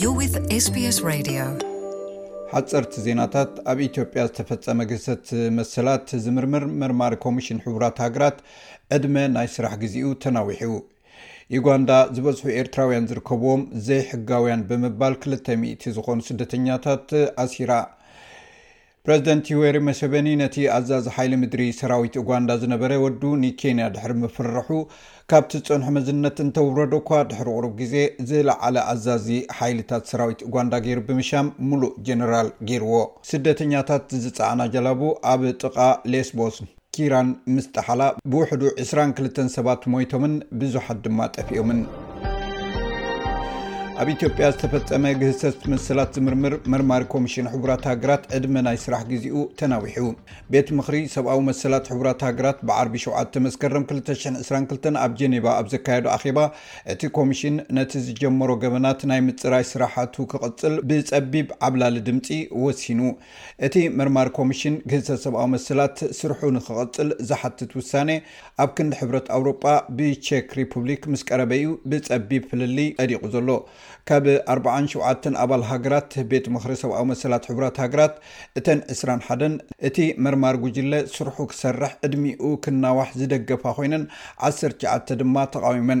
You're with SBS Radio. ሓፀርቲ ዜናታት ኣብ ኢትዮጵያ ዝተፈፀመ ግህሰት መሰላት ዝምርምር መርማሪ ኮሚሽን ሕቡራት ሃገራት ዕድመ ናይ ስራሕ ግዜኡ ተናዊሑ ዩጋንዳ ዝበዝሑ ኤርትራውያን ዝርከብዎም ዘይሕጋውያን ብምባል 200 ዝኾኑ ስደተኛታት ኣሲራ ፕረዚደንት ዩዌሪ መሰቨኒ ነቲ ኣዛዚ ሓይሊ ምድሪ ሰራዊት ኡጋንዳ ዝነበረ ወዱ ንኬንያ ድሕሪ ምፍርርሑ ካብቲ ዝጸንሖ መዝነት እንተውረዶ እኳ ድሕሪ ቁሩብ ግዜ ዝለዓለ ኣዛዚ ሓይልታት ሰራዊት ኡጋንዳ ገይሩ ብምሻም ምሉእ ጀነራል ገይርዎ። ስደተኛታት ዝጸዓና ጀላቡ ኣብ ጥቓ ሌስቦስን ኪራን ምስ ጠሓላ ብውሕዱ ዕስራን ክልተን ሰባት ሞይቶምን ብዙሓት ድማ ጠፊኦምን። ኣብ ኢትዮጵያ ዝተፈጸመ ግህሰት መሰላት ዝምርምር መርማሪ ኮሚሽን ሕቡራት ሃገራት ዕድመ ናይ ስራሕ ግዜኡ ተናዊሑ። ቤት ምኽሪ ሰብኣዊ መሰላት ሕቡራት ሃገራት ብዓርቢ 7 መስከረም 2022 ኣብ ጀኔቫ ኣብ ዘካየዶ ኣኼባ እቲ ኮሚሽን ነቲ ዝጀመሮ ገበናት ናይ ምጽራይ ስራሓቱ ክቕጽል ብጸቢብ ዓብላሊ ድምጺ ወሲኑ። እቲ መርማሪ ኮሚሽን ግህሰት ሰብኣዊ መሰላት ስርሑ ንክቕፅል ዝሓትት ውሳነ ኣብ ክንዲ ሕብረት ኣውሮጳ ብቼክ ሪፑብሊክ ምስ ቀረበ እዩ ብፀቢብ ፍልልይ ፀዲቑ ዘሎ። ካብ ኣርብዓን ሸውዓተን ኣባል ሃገራት ቤት ምኽሪ ሰብኣዊ መሰላት ሕቡራት ሃገራት እተን ዕስራን ሓደን እቲ መርማሪ ጉጅለ ስርሑ ክሰርሕ ዕድሚኡ ክናዋሕ ዝደገፋ ኮይነን ዓሰርተ ትሽዓተ ድማ ተቓዊመን።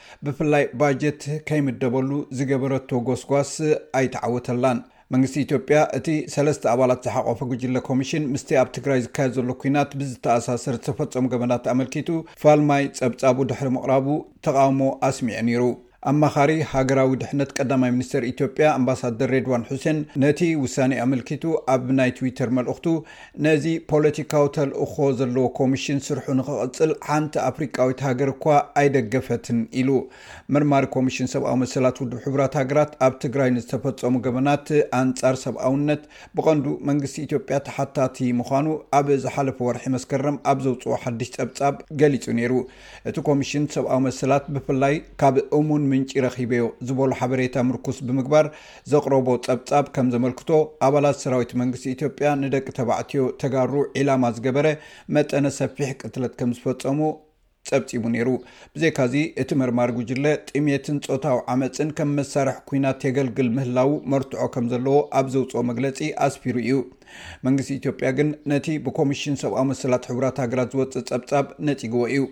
ብፍላይ ባጀት ከይምደበሉ ዝገበረቶ ጎስጓስ ኣይተዓወተላን። መንግስቲ ኢትዮጵያ እቲ ሰለስተ ኣባላት ዝሓቖፈ ጉጅለ ኮሚሽን ምስቲ ኣብ ትግራይ ዝካየድ ዘሎ ኲናት ብዝተኣሳሰር ዝተፈጸሙ ገበናት ኣመልኪቱ ፋልማይ ጸብጻቡ ድሕሪ ምቕራቡ ተቓውሞ ኣስሚዑ ነይሩ። ኣማኻሪ ሃገራዊ ድሕነት ቀዳማይ ሚኒስተር ኢትዮጵያ ኣምባሳደር ሬድዋን ሑሴን ነቲ ውሳኔ ኣመልኪቱ ኣብ ናይ ትዊተር መልእኽቱ ነዚ ፖለቲካዊ ተልእኾ ዘለዎ ኮሚሽን ስርሑ ንክቕፅል ሓንቲ ኣፍሪቃዊት ሃገር እኳ ኣይደገፈትን ኢሉ። መርማሪ ኮሚሽን ሰብኣዊ መሰላት ውድብ ሕቡራት ሃገራት ኣብ ትግራይ ንዝተፈፀሙ ገበናት ኣንፃር ሰብኣውነት ብቐንዱ መንግስቲ ኢትዮጵያ ተሓታቲ ምዃኑ ኣብ ዝሓለፈ ወርሒ መስከረም ኣብ ዘውፅኦ ሓድሽ ፀብፃብ ገሊፁ ነይሩ። እቲ ኮሚሽን ሰብኣዊ መሰላት ብፍላይ ካብ እሙን ምንጪ ረኺበዮ ዝበሎ ሓበሬታ ምርኩስ ብምግባር ዘቕረቦ ጸብጻብ ከም ዘመልክቶ፣ ኣባላት ሰራዊት መንግስቲ ኢትዮጵያ ንደቂ ተባዕትዮ ተጋሩ ዒላማ ዝገበረ መጠነ ሰፊሕ ቅትለት ከም ዝፈጸሙ ጸብጺቡ ነይሩ። ብዘይካዚ እቲ መርማሪ ጉጅለ ጥሜትን ጾታዊ ዓመጽን ከም መሳርሒ ኲናት የገልግል ምህላዉ መርትዖ ከም ዘለዎ ኣብ ዘውጽኦ መግለጺ ኣስፊሩ እዩ። መንግስቲ ኢትዮጵያ ግን ነቲ ብኮሚሽን ሰብኣዊ መሰላት ሕቡራት ሃገራት ዝወፅእ ፀብፃብ ነፂግዎ እዩ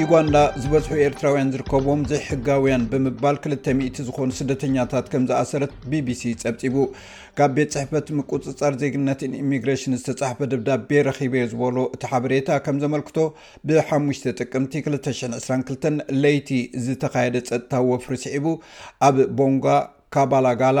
ዩጋንዳ ዝበዝሑ ኤርትራውያን ዝርከብዎም ዘይሕጋውያን ብምባል 200 ዝኾኑ ስደተኛታት ከም ዝኣሰረት ቢቢሲ ፀብፂቡ ካብ ቤት ፅሕፈት ምቁፅፃር ዜግነት ኢሚግሬሽን ዝተፃሕፈ ደብዳቤ ረኺበዮ ዝበሎ እቲ ሓበሬታ ከም ዘመልክቶ ብሓሙሽተ ጥቅምቲ 222 ለይቲ ዝተኻየደ ፀጥታዊ ወፍሪ ስዒቡ ኣብ ቦንጋ ካባላጋላ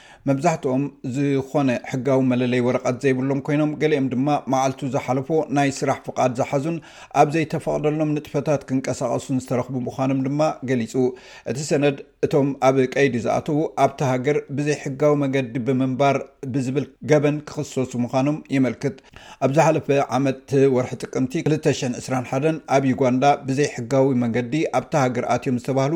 መብዛሕትኦም ዝኾነ ሕጋዊ መለለይ ወረቐት ዘይብሎም ኮይኖም ገሊኦም ድማ መዓልቱ ዝሓለፎ ናይ ስራሕ ፍቓድ ዝሓዙን ኣብ ዘይተፈቕደሎም ንጥፈታት ክንቀሳቐሱን ዝተረኽቡ ምዃኖም ድማ ገሊፁ። እቲ ሰነድ እቶም ኣብ ቀይዲ ዝኣተዉ ኣብቲ ሃገር ብዘይሕጋዊ መገዲ ብምንባር ብዝብል ገበን ክኽሰሱ ምዃኖም የመልክት። ኣብ ዝሓለፈ ዓመት ወርሒ ጥቅምቲ ክልተ ሽሕን ዕስራን ሓደን ኣብ ዩጋንዳ ብዘይሕጋዊ መንገዲ ኣብታ ሃገር ኣትዮም ዝተባህሉ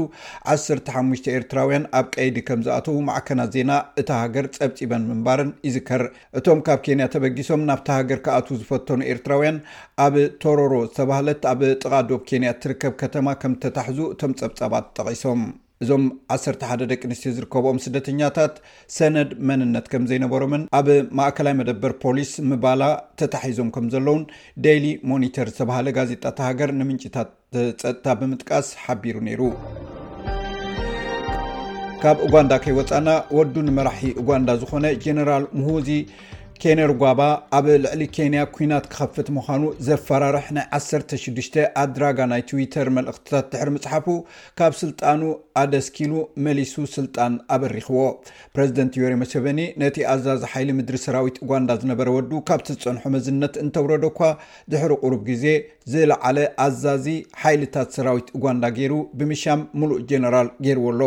ዓሰርተ ሓሙሽተ ኤርትራውያን ኣብ ቀይዲ ከም ዝኣተዉ ማዕከናት ዜና እታ ሃገር ጸብጺበን ምንባረን ይዝከር። እቶም ካብ ኬንያ ተበጊሶም ናብታ ሃገር ክኣትዉ ዝፈተኑ ኤርትራውያን ኣብ ቶሮሮ ዝተባህለት ኣብ ጥቓ ዶብ ኬንያ እትርከብ ከተማ ከም እተታሕዙ እቶም ጸብጻባት ጠቒሶም። እዞም ዓሰርተ ሓደ ደቂ ኣንስትዮ ዝርከብኦም ስደተኛታት ሰነድ መንነት ከም ዘይነበሮምን ኣብ ማእከላይ መደበር ፖሊስ ምባላ ተታሒዞም ከም ዘለውን ደይሊ ሞኒተር ዝተባሃለ ጋዜጣ እታ ሃገር ንምንጭታት ፀጥታ ብምጥቃስ ሓቢሩ ነይሩ ካብ ኡጋንዳ ከይወፃና ወዱ ንመራሒ ኡጋንዳ ዝኾነ ጀነራል ሙሁዚ ኬነር ጓባ ኣብ ልዕሊ ኬንያ ኩናት ክኸፍት ምዃኑ ዘፈራርሕ ናይ 16 ኣድራጋ ናይ ትዊተር መልእኽትታት ድሕሪ ምፅሓፉ ካብ ስልጣኑ ኣደስኪሉ መሊሱ ስልጣን ኣበሪኽዎ። ፕረዚደንት ዮዌሪ ሙሴቨኒ ነቲ ኣዛዚ ሓይሊ ምድሪ ሰራዊት ኡጋንዳ ዝነበረ ወዱ ካብቲ ዝጸንሖ መዝነት እንተውረዶ እኳ ድሕሪ ቁሩብ ግዜ ዝለዓለ ኣዛዚ ሓይልታት ሰራዊት ኡጋንዳ ገይሩ ብምሻም ምሉእ ጀነራል ገይርዎ ኣሎ።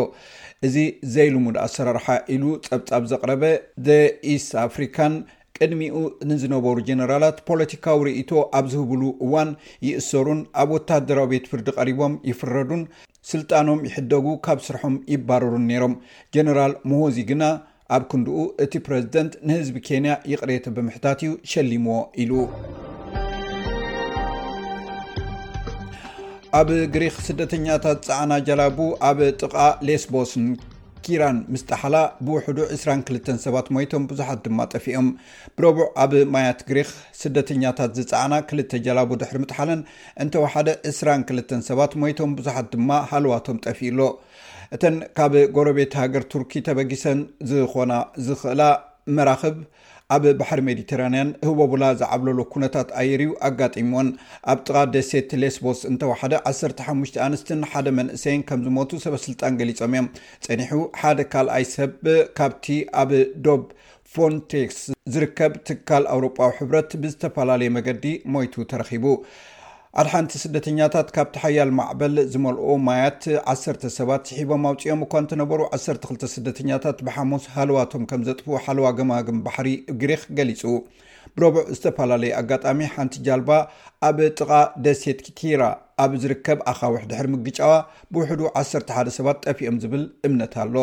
እዚ ዘይልሙድ ኣሰራርሓ ኢሉ ጸብጻብ ዘቕረበ ዘ ኢስት ኣፍሪካን ቅድሚኡ ንዝነበሩ ጀነራላት ፖለቲካዊ ርእይቶ ኣብ ዝህብሉ እዋን ይእሰሩን ኣብ ወተሃደራዊ ቤት ፍርዲ ቀሪቦም ይፍረዱን ስልጣኖም ይሕደጉ ካብ ስርሖም ይባረሩን ነይሮም። ጀነራል ሙሆዚ ግና ኣብ ክንድኡ እቲ ፕረዚደንት ንህዝቢ ኬንያ ይቕሬተ ብምሕታት እዩ ሸሊምዎ ኢሉ። ኣብ ግሪኽ ስደተኛታት ጸዓና ጀላቡ ኣብ ጥቓ ሌስቦስን ኪራን ምስ ጠሓላ ብውሕዱ ዕስራን ክልተን ሰባት ሞይቶም ብዙሓት ድማ ጠፊኦም። ብረቡዕ ኣብ ማያት ግሪኽ ስደተኛታት ዝጸዓና ክልተ ጀላቡ ድሕሪ ምጥሓለን እንተወሓደ ዕስራን ክልተን ሰባት ሞይቶም ብዙሓት ድማ ሃልዋቶም ጠፊኡ ኣሎ። እተን ካብ ጎረቤት ሃገር ቱርኪ ተበጊሰን ዝኾና ዝኽእላ መራኽብ ኣብ ባሕሪ ሜዲተራንያን ህቦቡላ ዝዓብለሎ ኩነታት ኣየር እዩ ኣጋጢምወን። ኣብ ጥቓ ደሴት ሌስቦስ እንተወሓደ ዓሰርተ ሓሙሽተ ኣንስትን ሓደ መንእሰይን ከም ዝሞቱ ሰበስልጣን ገሊጾም እዮም። ጸኒሑ ሓደ ካልኣይ ሰብ ካብቲ ኣብ ዶብ ፎንቴክስ ዝርከብ ትካል ኣውሮጳዊ ሕብረት ብዝተፈላለየ መገዲ ሞይቱ ተረኺቡ። ኣድሓንቲ ስደተኛታት ካብቲ ሓያል ማዕበል ዝመልኦ ማያት ዓሰርተ ሰባት ስሒቦም ኣውፅኦም እኳ እንተነበሩ ዓሰርተ ክልተ ስደተኛታት ብሓሙስ ሃለዋቶም ከም ዘጥፍኡ ሓለዋ ገማግም ባሕሪ ግሪኽ ገሊፁ። ብረቡዕ ዝተፈላለየ ኣጋጣሚ ሓንቲ ጃልባ ኣብ ጥቓ ደሴት ኪቲራ ኣብ ዝርከብ ኣኻውሕ ድሕሪ ምግጫዋ ብውሕዱ ዓሰርተ ሓደ ሰባት ጠፊኦም ዝብል እምነት ኣሎ።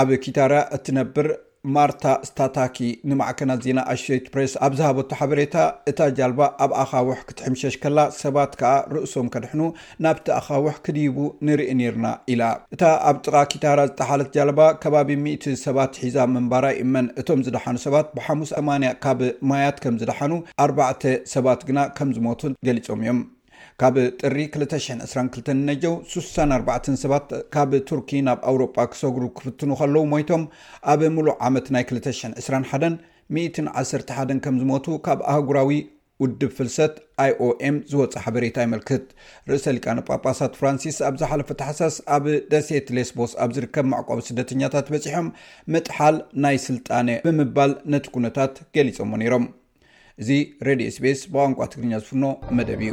ኣብ ኪታራ እትነብር ማርታ ስታታኪ ንማዕከናት ዜና ኣሽሬት ፕሬስ ኣብ ዝሃበቶ ሓበሬታ እታ ጃልባ ኣብ ኣኻውሕ ክትሕምሸሽ ከላ ሰባት ከኣ ርእሶም ከድሕኑ ናብቲ ኣኻውሕ ክድይቡ ንርኢ ኔርና ኢላ። እታ ኣብ ጥቓ ኪታራ ዝጠሓለት ጃልባ ከባቢ ሚእቲ ሰባት ሒዛ ምንባራ ይእመን። እቶም ዝደሓኑ ሰባት ብሓሙስ ሰማንያ ካብ ማያት ከም ዝደሓኑ ኣርባዕተ ሰባት ግና ከም ዝሞቱን ገሊጾም እዮም። ካብ ጥሪ ክልተ ሽሕን ዕስራን ክልተን ንነጀው ስሳን ኣርባዕተን ሰባት ካብ ቱርኪ ናብ ኣውሮጳ ክሰግሩ ክፍትኑ ከለዉ ሞይቶም፣ ኣብ ምሉእ ዓመት ናይ ክልተ ሽሕን ዕስራን ሓደን ሚእትን ዓሰርተ ሓደን ከም ዝሞቱ ካብ ኣህጉራዊ ውድብ ፍልሰት IOM ዝወፀ ሓበሬታ የመልክት። ርእሰ ሊቃነ ጳጳሳት ፍራንሲስ ኣብ ዝሓለፈ ታሕሳስ ኣብ ደሴት ሌስቦስ ኣብ ዝርከብ መዕቆቢ ስደተኛታት በጺሖም ምጥሓል ናይ ስልጣነ ብምባል ነቲ ኩነታት ገሊጾሞ ነይሮም። እዚ ሬድዮ ስቤስ ብቋንቋ ትግርኛ ዝፍኖ መደብ እዩ